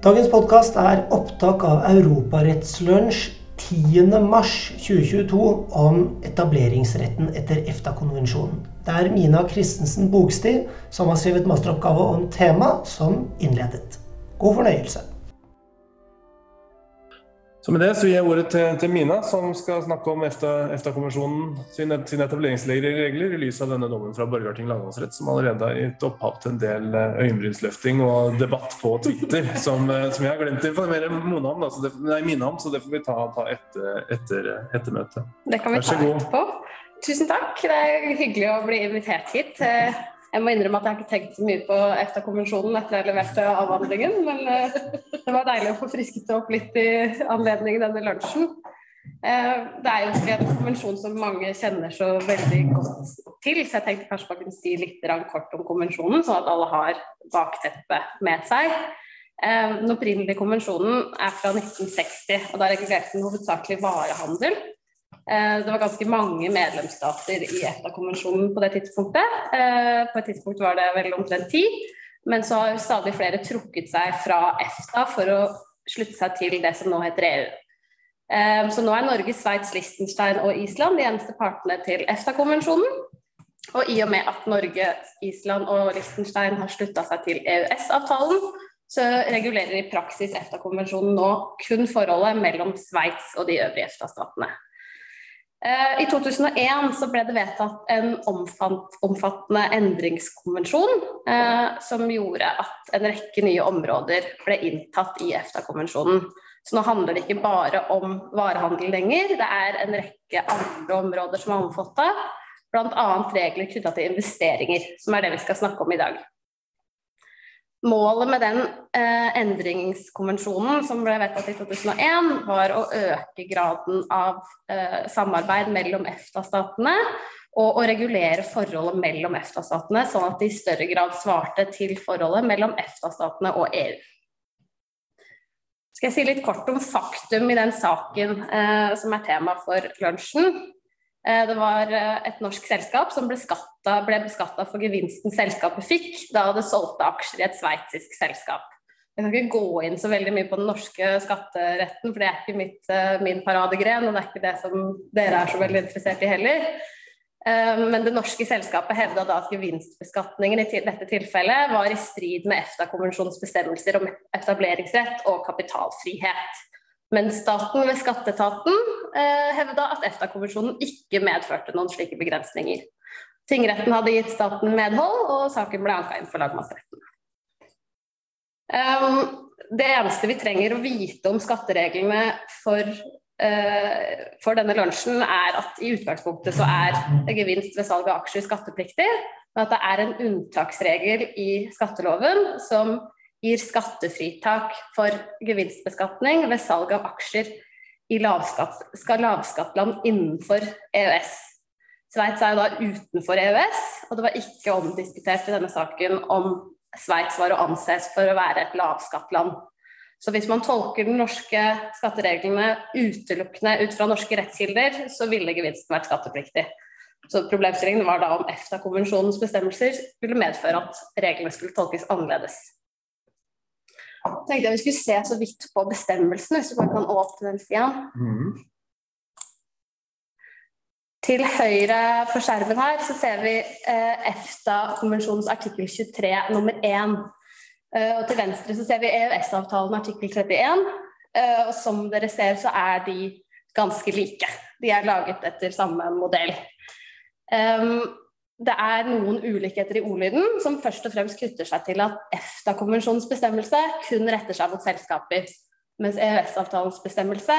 Dagens podkast er opptak av Europarettslunsj 10.3.2022 om etableringsretten etter EFTA-konvensjonen. Det er Mina Christensen Bogstid som har skrevet masteroppgave om temaet, som innledet. God fornøyelse. Så med det så gir jeg ordet til, til Mina, som skal snakke om EFTA-konvensjonen sin, sin etableringsregler i lys av denne dommen fra Borgarting lagmannsrett, som allerede har gitt opphav til en del eh, øyenbrynsløfting og debatt på Twitter, som, eh, som jeg har glemt å informere Mona om, da, så det, nei, Mina om, så det får vi ta, ta etter, etter, etter møtet. Det kan vi ta etterpå. Tusen takk. Det er hyggelig å bli invitert hit. Jeg må innrømme at jeg har ikke tenkt så mye på EFTA-konvensjonen etter jeg leverte avhandlingen, men eh, det var deilig å få frisket opp litt i anledning denne lunsjen. Eh, det er jo ikke en konvensjon som mange kjenner så veldig godt til, så jeg tenkte kanskje man kunne si litt kort om konvensjonen, sånn at alle har bakteppet med seg. Eh, den opprinnelige konvensjonen er fra 1960, og da regulerte den hovedsakelig varehandel. Eh, det var ganske mange medlemsstater i EFTA-konvensjonen på det tidspunktet. Eh, på et tidspunkt var det vel omtrent ti. Men så har stadig flere trukket seg fra EFTA for å slutte seg til det som nå heter EU. Eh, så nå er Norge, Sveits, Liechtenstein og Island de eneste partene til EFTA-konvensjonen. Og i og med at Norge, Island og Liechtenstein har slutta seg til EØS-avtalen, så regulerer i praksis EFTA-konvensjonen nå kun forholdet mellom Sveits og de øvrige EFTA-statene. Eh, I 2001 så ble det vedtatt en omfattende endringskonvensjon eh, som gjorde at en rekke nye områder ble inntatt i EFTA-konvensjonen. Så nå handler det ikke bare om varehandel lenger, det er en rekke andre områder som er omfattet. Bl.a. regler knytta til investeringer, som er det vi skal snakke om i dag. Målet med den eh, endringskonvensjonen som ble vedtatt i 2001, var å øke graden av eh, samarbeid mellom EFTA-statene og å regulere forholdet mellom EFTA-statene, sånn at det i større grad svarte til forholdet mellom EFTA-statene og EU. Skal jeg si litt kort om faktum i den saken eh, som er tema for lunsjen. Eh, det var eh, et norsk selskap som ble, skatta, ble beskatta for gevinsten selskapet fikk da det solgte aksjer i et sveitsisk selskap. Jeg kan ikke gå inn så veldig mye på den norske skatteretten, for det er ikke mitt, eh, min paradegren, og det er ikke det som dere er så veldig interessert i heller. Men det norske selskapet hevda da at gevinstbeskatningen i dette tilfellet var i strid med EFTA-konvensjonens bestemmelser om etableringsrett og kapitalfrihet. Men staten ved skatteetaten eh, hevda at EFTA-konvensjonen ikke medførte noen slike begrensninger. Tingretten hadde gitt staten medhold, og saken ble anka inn for lagmannsretten. Um, det eneste vi trenger å vite om skattereglene for, uh, for denne lunsjen, er at i utgangspunktet så er gevinst ved salg av aksjer skattepliktig, men at det er en unntaksregel i skatteloven som gir skattefritak for gevinstbeskatning ved salg av aksjer i lavskatt, skal lavskattland innenfor EØS. Sveits er jo da utenfor EØS, og det var ikke omdiskutert i denne saken om Sveits var å anses for å være et lavskattland. Så hvis man tolker de norske skattereglene utelukkende ut fra norske rettskilder, så ville gevinsten vært skattepliktig. Så Problemstillingen var da om EFTA-konvensjonens bestemmelser ville medføre at reglene skulle tolkes annerledes tenkte jeg vi skulle se så vidt på bestemmelsen, hvis du bare kan åpne den, Stian. Mm. Til høyre for skjermen her så ser vi eh, EFTA-konvensjonens artikkel 23 nummer 1. Eh, og til venstre så ser vi EØS-avtalen artikkel 31. Eh, og som dere ser så er de ganske like. De er laget etter samme modell. Um, det er noen ulikheter i ordlyden som først og fremst knytter seg til at EFTA-konvensjonens bestemmelse kun retter seg mot selskaper, mens EØS-avtalens bestemmelse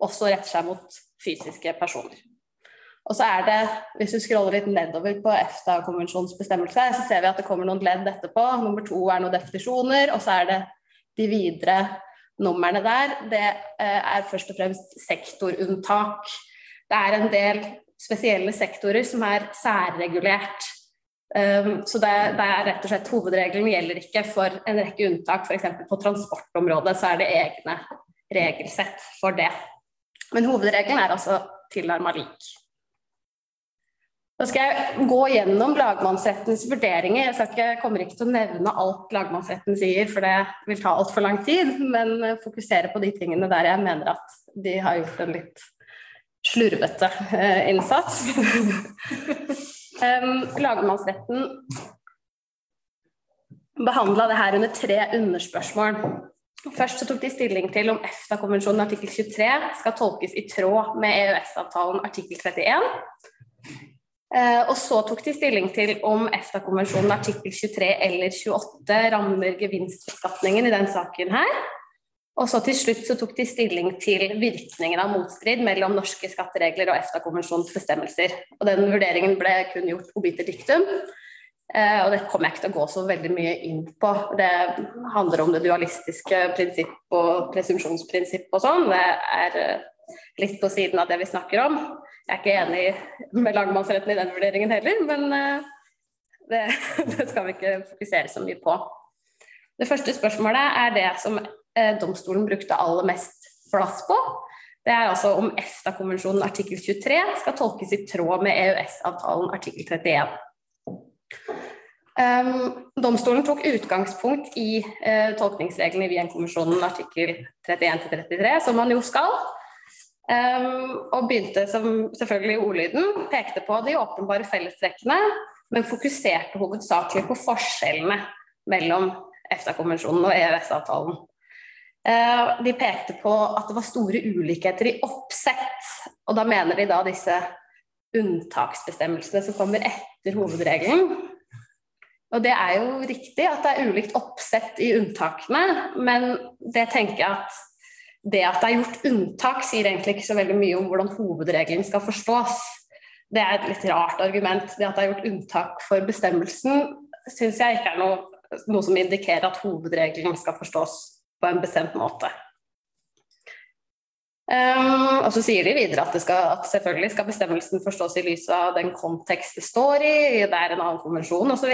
også retter seg mot fysiske personer. Og så er det, Hvis vi scroller litt nedover på EFTA-konvensjonens bestemmelse, så ser vi at det kommer noen ledd etterpå. Nummer to er noen definisjoner, og så er det de videre numrene der. Det eh, er først og fremst sektorunntak. Det er en del spesielle sektorer som er særregulert. Um, så det, det, er rett og slett Hovedregelen gjelder ikke for en rekke unntak. F.eks. på transportområdet så er det egne regelsett for det. Men hovedregelen er altså tilnærma lik. Da skal jeg gå gjennom lagmannsrettens vurderinger. Jeg ikke, kommer ikke til å nevne alt lagmannsretten sier, for det vil ta altfor lang tid. Men fokusere på de tingene der jeg mener at de har gjort en litt slurvete eh, innsats. um, lagmannsretten behandla det her under tre underspørsmål. Først så tok de stilling til om EFTA-konvensjonen artikkel 23 skal tolkes i tråd med EØS-avtalen artikkel 31. Eh, og så tok de stilling til om EFTA-konvensjonen artikkel 23 eller 28 rammer gevinstbeskatningen i den saken her. Og så til slutt så tok de stilling til virkningen av motstrid mellom norske skatteregler og EFTA-konvensjonens bestemmelser. Og den vurderingen ble kun gjort obiter dictum. Eh, og det kommer jeg ikke til å gå så veldig mye inn på. Det handler om det dualistiske prinsipp og presumpsjonsprinsipp og sånn. Det er eh, litt på siden av det vi snakker om. Jeg er ikke enig med lagmannsretten i den vurderingen heller, men eh, det, det, skal vi ikke fokusere så mye på. Det første spørsmålet er det som domstolen brukte aller mest plass på. Det er altså om EFTA-konvensjonen artikkel 23 skal tolkes i tråd med EØS-avtalen artikkel 31. Um, domstolen tok utgangspunkt i uh, tolkningsreglene i Wien-konvensjonen artikkel 31-33, som man jo skal. Um, og begynte som selvfølgelig ordlyden, pekte på de åpenbare fellestrekkene, men fokuserte hovedsakelig på forskjellene mellom EFTA-konvensjonen og EØS-avtalen. Uh, de pekte på at det var store ulikheter i oppsett, og da mener de da disse unntaksbestemmelsene som kommer etter hovedregelen. Og det er jo riktig at det er ulikt oppsett i unntakene, men det tenker jeg at det at det er gjort unntak, sier egentlig ikke så veldig mye om hvordan hovedregelen skal forstås. Det er et litt rart argument. Det at det er gjort unntak for bestemmelsen, syns jeg ikke er noe, noe, som indikerer at hovedregelen skal forstås på en bestemt måte. Um, og så sier de videre at, skal, at, selvfølgelig skal bestemmelsen forstås i lys av den kontekst det står i, det er en annen konvensjon osv.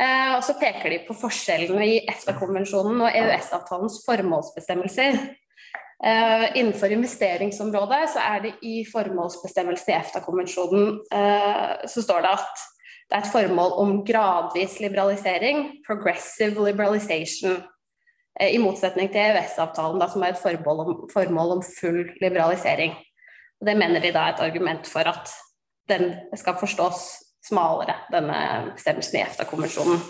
Uh, og så peker de på forskjellene i EFTA-konvensjonen og EØS-avtalens formålsbestemmelser. Uh, innenfor investeringsområdet så er det i formålsbestemmelsen i EFTA-konvensjonen uh, så står det at det er et formål om gradvis liberalisering, progressive liberalization. I motsetning til EØS-avtalen, som er et om, formål om full liberalisering. Og det mener de da er et argument for at den skal forstås smalere, denne bestemmelsen i EFTA-konvensjonen.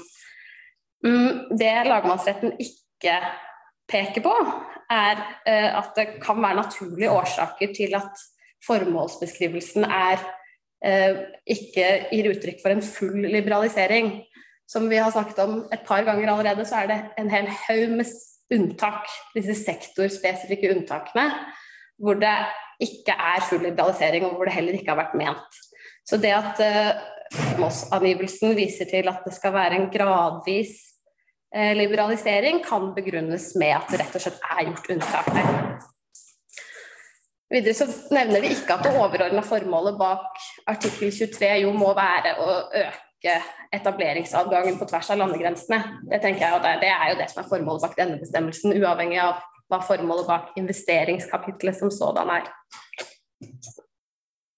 Mm, det lagmannsretten ikke peker på, er eh, at det kan være naturlige årsaker til at formålsbeskrivelsen er eh, ikke gir uttrykk for en full liberalisering. Som vi har snakket om et par ganger allerede, så er det en hel haug med unntak, disse sektorspesifikke unntakene, hvor det ikke er full liberalisering, og hvor det heller ikke har vært ment. Så det at uh, Moss-angivelsen viser til at det skal være en gradvis uh, liberalisering, kan begrunnes med at det rett og slett er gjort unntak der. Videre så nevner de ikke at det overordna formålet bak artikkel 23 jo må være å øke etableringsadgangen på tvers av landegrensene. Det tenker jeg, og det er jo det som er formålet bak denne bestemmelsen, uavhengig av hva formålet bak investeringskapitlet som sådan er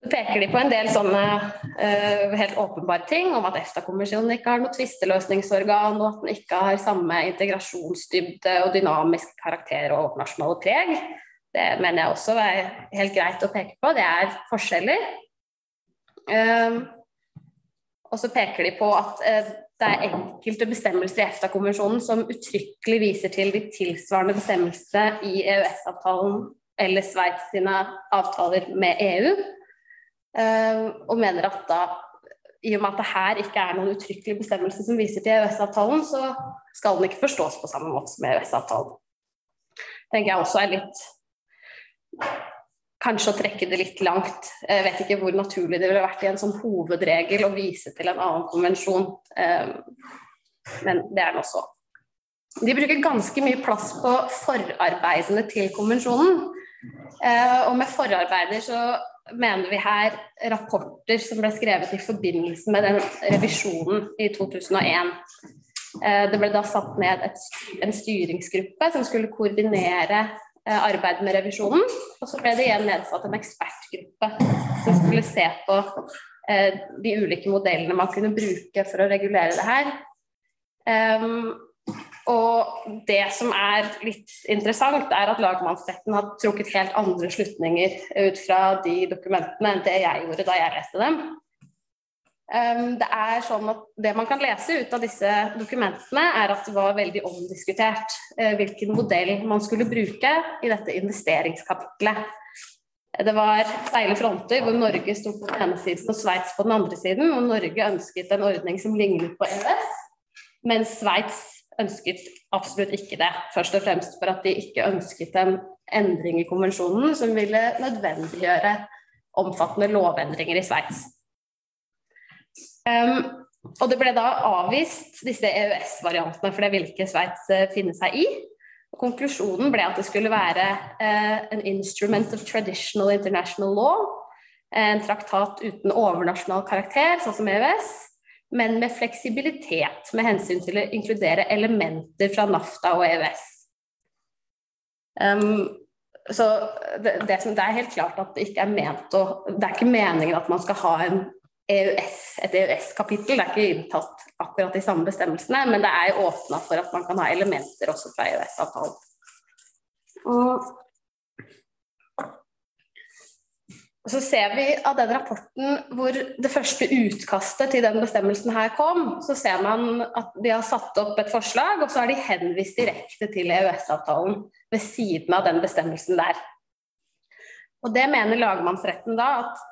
Så peker de på en del sånne uh, helt åpenbare ting, om at EFTA-kommisjonen ikke har noe tvisteløsningsorgan, og at den ikke har samme integrasjonsdybde og dynamisk karakter og overnasjonale preg. Det mener jeg også er helt greit å peke på. Det er forskjeller. Uh, og så peker de på at uh, det er enkelte bestemmelser i EFTA-konvensjonen som uttrykkelig viser til de tilsvarende bestemmelsene i EØS-avtalen eller Sveits sine avtaler med EU. Eh, og mener at da, i og med at det her ikke er noen uttrykkelig bestemmelse som viser til EØS-avtalen, så skal den ikke forstås på samme måte som EØS-avtalen. tenker jeg også er litt Kanskje å trekke det litt langt. Jeg vet ikke hvor naturlig det ville vært i en sånn hovedregel å vise til en annen konvensjon, eh, men det er nå så. De bruker ganske mye plass på forarbeidene til konvensjonen. Eh, og med forarbeider så mener vi her rapporter som ble skrevet i forbindelse med den revisjonen i 2001. Eh, det ble da satt ned et, en styringsgruppe som skulle koordinere eh, arbeidet med revisjonen. Og så ble det igjen nedsatt en ekspertgruppe som skulle se på eh, de ulike modellene man kunne bruke for å regulere det her. Um, og det som er litt interessant, er at lagmannsretten har trukket helt andre slutninger ut fra de dokumentene enn det jeg gjorde da jeg leste dem. Um, det er sånn at det man kan lese ut av disse dokumentene, er at det var veldig omdiskutert uh, hvilken modell man skulle bruke i dette investeringskapitlet. Det var steile fronter hvor Norge sto på den ene siden og Sveits på den andre siden. Og Norge ønsket en ordning som lignet på EØS, mens Sveits ønsket absolutt ikke det. Først og fremst for at de ikke ønsket en endring i konvensjonen som ville nødvendiggjøre omfattende lovendringer i Sveits. Um, og det ble da avvist, disse EØS-variantene, for det ville ikke Sveits uh, finne seg i. Og konklusjonen ble at det skulle være uh, en instrument of traditional international law, en traktat uten overnasjonal karakter, sånn som EØS, men med fleksibilitet med hensyn til å inkludere elementer fra NAFTA og EØS. Um, så det, det, det, er helt klart at det ikke er ment å Det er ikke meningen at man skal ha en EØS, et EØS-kapittel. Det er ikke inntatt akkurat de samme bestemmelsene, men det er åpna for at man kan ha elementer også fra EØS-avtalen. Og så ser vi av den rapporten hvor det første utkastet til den bestemmelsen her kom, så ser man at de har satt opp et forslag, og så har de henvist direkte til EØS-avtalen ved siden av den bestemmelsen der. Og det mener lagmannsretten da at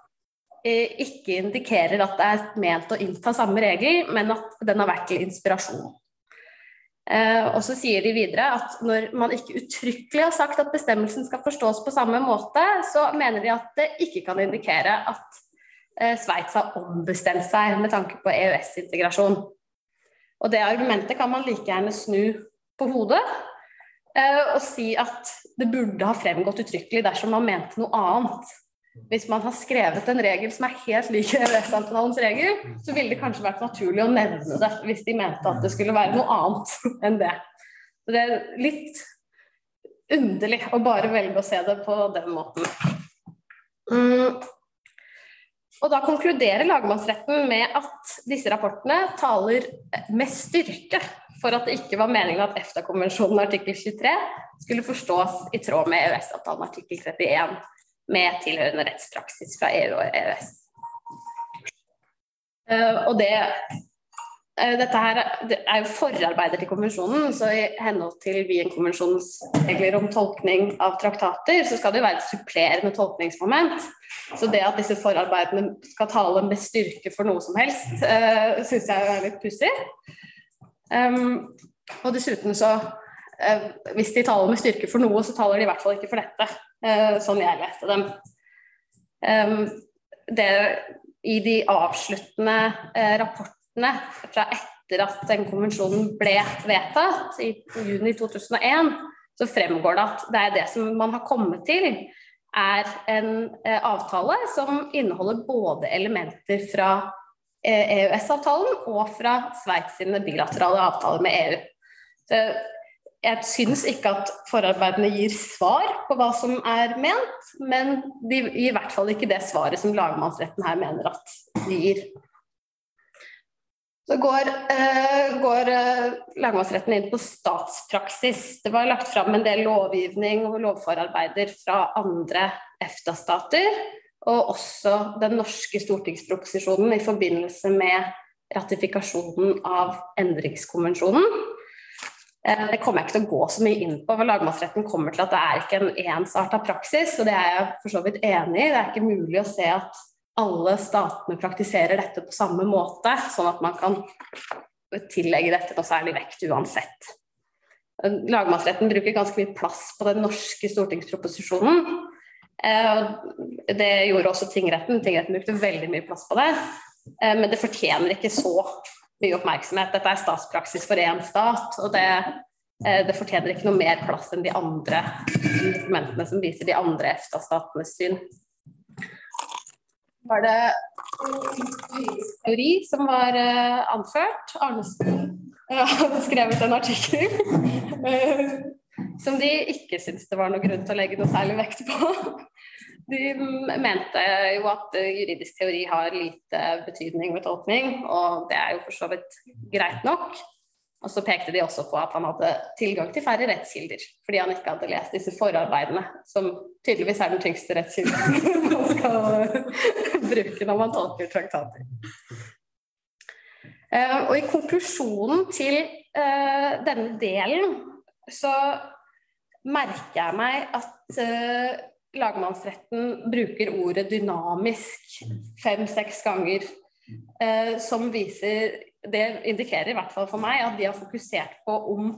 ikke indikerer at det er ment å innta samme regel, men at den har vært til inspirasjon. Eh, og så sier de videre at når man ikke uttrykkelig har sagt at bestemmelsen skal forstås på samme måte, så mener de at det ikke kan indikere at eh, Sveits har ombestemt seg med tanke på EØS-integrasjon. Og det argumentet kan man like gjerne snu på hodet og si at det burde ha fremgått uttrykkelig dersom man mente noe annet hvis man har skrevet en regel som er helt lik EØS-avtalens regel, så ville det kanskje vært naturlig å nevne det hvis de mente at det skulle være noe annet enn det. Så det er litt underlig å bare velge å se det på den måten. Mm. Og da konkluderer lagmannsretten med at disse rapportene taler med styrke for at det ikke var meningen at EFTA-konvensjonen artikkel 23 skulle forstås i tråd med EØS-avtalen artikkel 31 med tilhørende rettspraksis fra EU og EØS. Eh, og det, eh, dette her er jo forarbeider til konvensjonen, så i henhold til Wien-konvensjonens regler om tolkning av traktater, så skal det jo være et supplerende tolkningsmoment. Så det at disse forarbeidene skal tale med styrke for noe som helst, uh, eh, syns jeg er litt pussig. Um, og dessuten så uh, Hvis de taler med styrke for noe, så taler de i hvert fall ikke for dette. Eh, sånn jeg leste dem. Det, I de avsluttende eh, rapportene fra etter at den konvensjonen ble vedtatt, i juni 2001, så fremgår det at det er det som man har kommet til, er en eh, avtale som inneholder både elementer fra EØS-avtalen og fra Sveits sine bilaterale avtaler med EU. Så jeg syns ikke at forarbeidene gir svar på hva som er ment, men de gir i hvert fall ikke det svaret som lagmannsretten her mener at de gir. Så går, eh, går uh, lagmannsretten inn på statspraksis. Det var lagt fram en del lovgivning og lovforarbeider fra andre EFTA-stater, og også den norske stortingsproposisjonen i forbindelse med ratifikasjonen av endringskonvensjonen. Eh, det kommer jeg ikke til å gå så mye inn på, for lagmannsretten kommer til at det er ikke en ensarta praksis. og Det er jeg for så vidt enig i. Det er ikke mulig å se at alle statene praktiserer dette på samme måte, sånn at man kan tillegge dette noe særlig vekt uansett. Lagmannsretten bruker ganske mye plass på den norske stortingsproposisjonen. Eh, det gjorde også tingretten. Tingretten brukte veldig mye plass på det. Eh, men det fortjener ikke så mye oppmerksomhet. Dette er statspraksis for én stat, og det, eh, det, fortjener ikke noe mer plass enn de andre dokumentene som viser de andre EFTA-statenes syn. Var det teori som var uh, anført? Arnesen hadde skrevet en artikkel uh, som de ikke syntes det var noe grunn til å legge noe særlig vekt på. De mente jo at juridisk teori har lite betydning ved tolkning, og det er jo for så vidt greit nok. Og så pekte de også på at han hadde tilgang til færre rettskilder, fordi han ikke hadde lest disse forarbeidene, som tydeligvis er den tyngste rettskilden man skal bruke når man tolker traktater. Uh, og i konklusjonen til uh, denne delen så merker jeg meg at uh, lagmannsretten bruker ordet dynamisk fem-seks ganger, som viser det indikerer i hvert fall for meg at de har fokusert på om,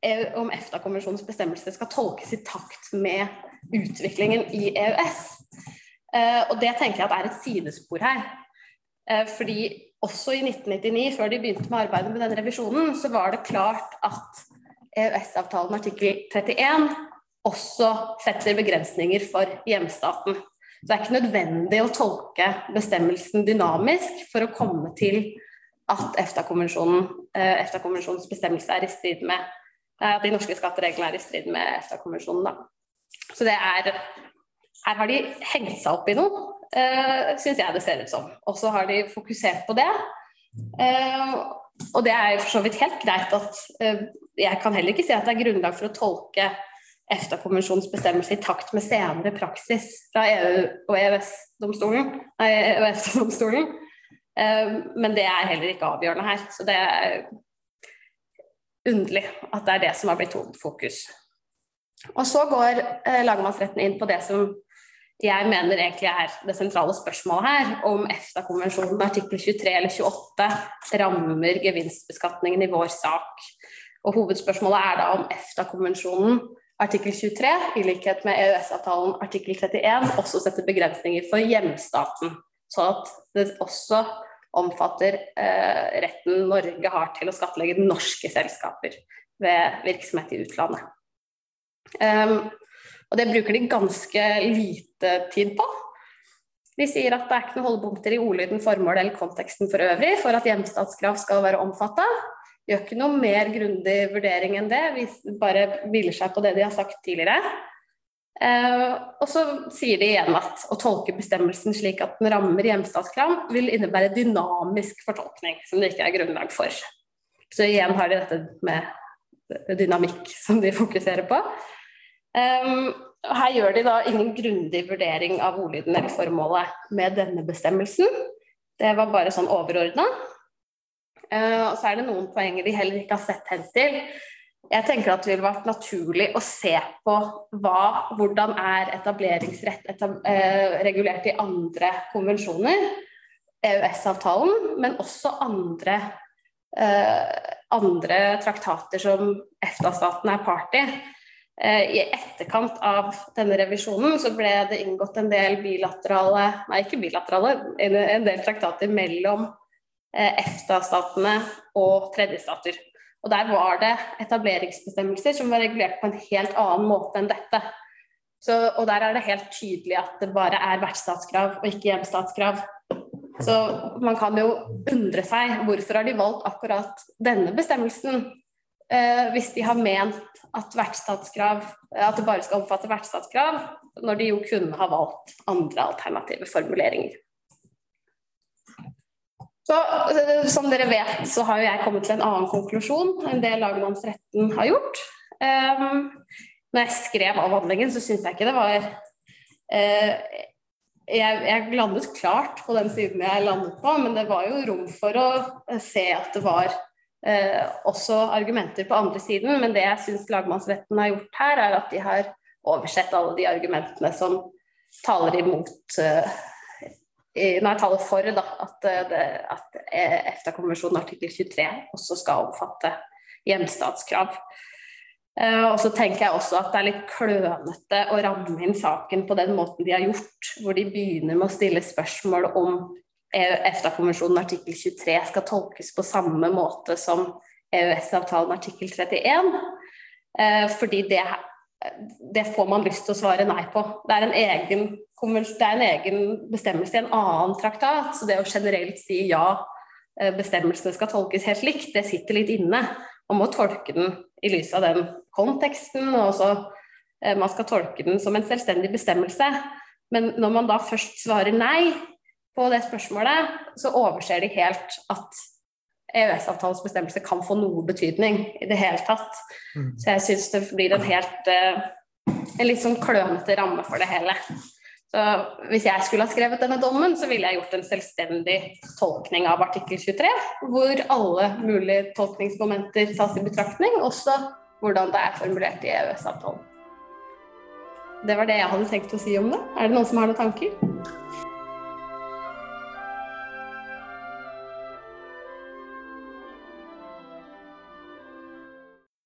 e, om EFTA-konvensjonens bestemmelser skal tolkes i takt med utviklingen i EØS. Eh, og det tenker jeg at er et sidespor her. Eh, fordi også i 1999, før de begynte med arbeidet med denne revisjonen, så var det klart at EØS-avtalen artikkel 31 også setter begrensninger for hjemstaten. Så det er ikke nødvendig å tolke bestemmelsen dynamisk for å komme til at EFTA-konvensjonens bestemmelse er i strid med at de norske skattereglene er i strid med EFTA-konvensjonen. Så det er Her har de hengt seg opp i noe, uh, syns jeg det ser ut som. Og så har de fokusert på det. Og det er for så vidt helt greit at Jeg kan heller ikke si at det er grunnlag for å tolke EFTA-konvensjonens bestemmelse i takt med senere praksis fra EU og EØS-domstolen. EØS-domstolen. Eh, men det er heller ikke avgjørende her. Så det er underlig at det er det som har blitt hovedfokus. Og så går eh, lagmannsretten inn på det som jeg mener egentlig er det sentrale spørsmålet her, om EFTA-konvensjonen artikkel 23 eller 28 rammer gevinstbeskatningen i vår sak. Og Hovedspørsmålet er da om EFTA-konvensjonen artikkel 23, i likhet med EØS-avtalen artikkel 31, også setter begrensninger for hjemstaten. Så at det også omfatter eh, retten Norge har til å skattlegge norske selskaper ved virksomhet i utlandet. Um, og det bruker de ganske lite tid på. De sier at det er ikke noen holdepunkter i ordlyden, formålet eller konteksten for øvrig for at hjemstatskrav skal være omfatta. Gjør ikke noe mer grundig vurdering enn det, vi bare hviler seg på det de har sagt tidligere. Eh, og så sier de igjen at å tolke bestemmelsen slik at den rammer hjemstatskrav, vil innebære dynamisk fortolkning, som det ikke er grunnlag for. Så igjen har de dette med dynamikk som de fokuserer på. Eh, her gjør de da ingen grundig vurdering av ordlyden eller formålet med denne bestemmelsen. Det var bare sånn overordna. Uh, og så er det noen poenger de heller ikke har sett hen til. Jeg tenker at det ville vært naturlig å se på hva, hvordan er etableringsrett etab uh, regulert i andre konvensjoner, EØS-avtalen, men også andre, uh, andre traktater som EFTA-staten er part i. I etterkant av denne revisjonen så ble det inngått en del bilaterale, nei ikke bilaterale, en, del traktater mellom EFTA-statene og tredjestater. Og der var det etableringsbestemmelser som var regulert på en helt annen måte enn dette. Så, og der er det helt tydelig at det bare er vertsstatskrav og ikke hjemstatskrav. Så man kan jo undre seg hvorfor har de valgt akkurat denne bestemmelsen eh, hvis de har ment at, at det bare skal omfatte vertsstatskrav, når de jo kunne ha valgt andre alternative formuleringer. Så, eh, som dere vet, så har jeg kommet til en annen konklusjon enn det lagmannsretten har gjort. Um, når jeg skrev avhandlingen, så syntes jeg ikke det var uh, jeg, jeg, landet klart på den siden jeg landet på, men det var jo rom for å se at det var uh, også argumenter på andre siden. Men det jeg syns lagmannsretten har gjort her, er at de har oversett alle de argumentene som taler imot uh, når jeg taler for da, at, eh, at EFTA-konvensjonen artikkel 23 også skal omfatte hjemstatskrav. Uh, og så tenker jeg også at det er litt klønete å ramme inn saken på den måten de har gjort, hvor de begynner med å stille spørsmål om EFTA-konvensjonen artikkel 23 skal tolkes på samme måte som EØS-avtalen artikkel 31. Uh, fordi det det får man lyst til å svare nei på. Det er en egen, er en egen bestemmelse i en annen traktat, så det å generelt si ja, eh, bestemmelsene skal tolkes helt likt, det sitter litt inne. Man må tolke den i lys av den konteksten, og også eh, man skal tolke den som en selvstendig bestemmelse. Men når man da først svarer nei på det spørsmålet, så overser de helt at EØS-avtalens bestemmelse kan få noe betydning i det hele tatt. Mm. Så jeg syns det blir en helt uh, en litt sånn klønete ramme for det hele. Så Hvis jeg skulle ha skrevet denne dommen, så ville jeg gjort en selvstendig tolkning av artikkel 23, hvor alle mulige tolkningsmomenter tas i betraktning, også hvordan det er formulert i EØS-avtalen. Det var det jeg hadde tenkt å si om det. Er det noen som har noen tanker?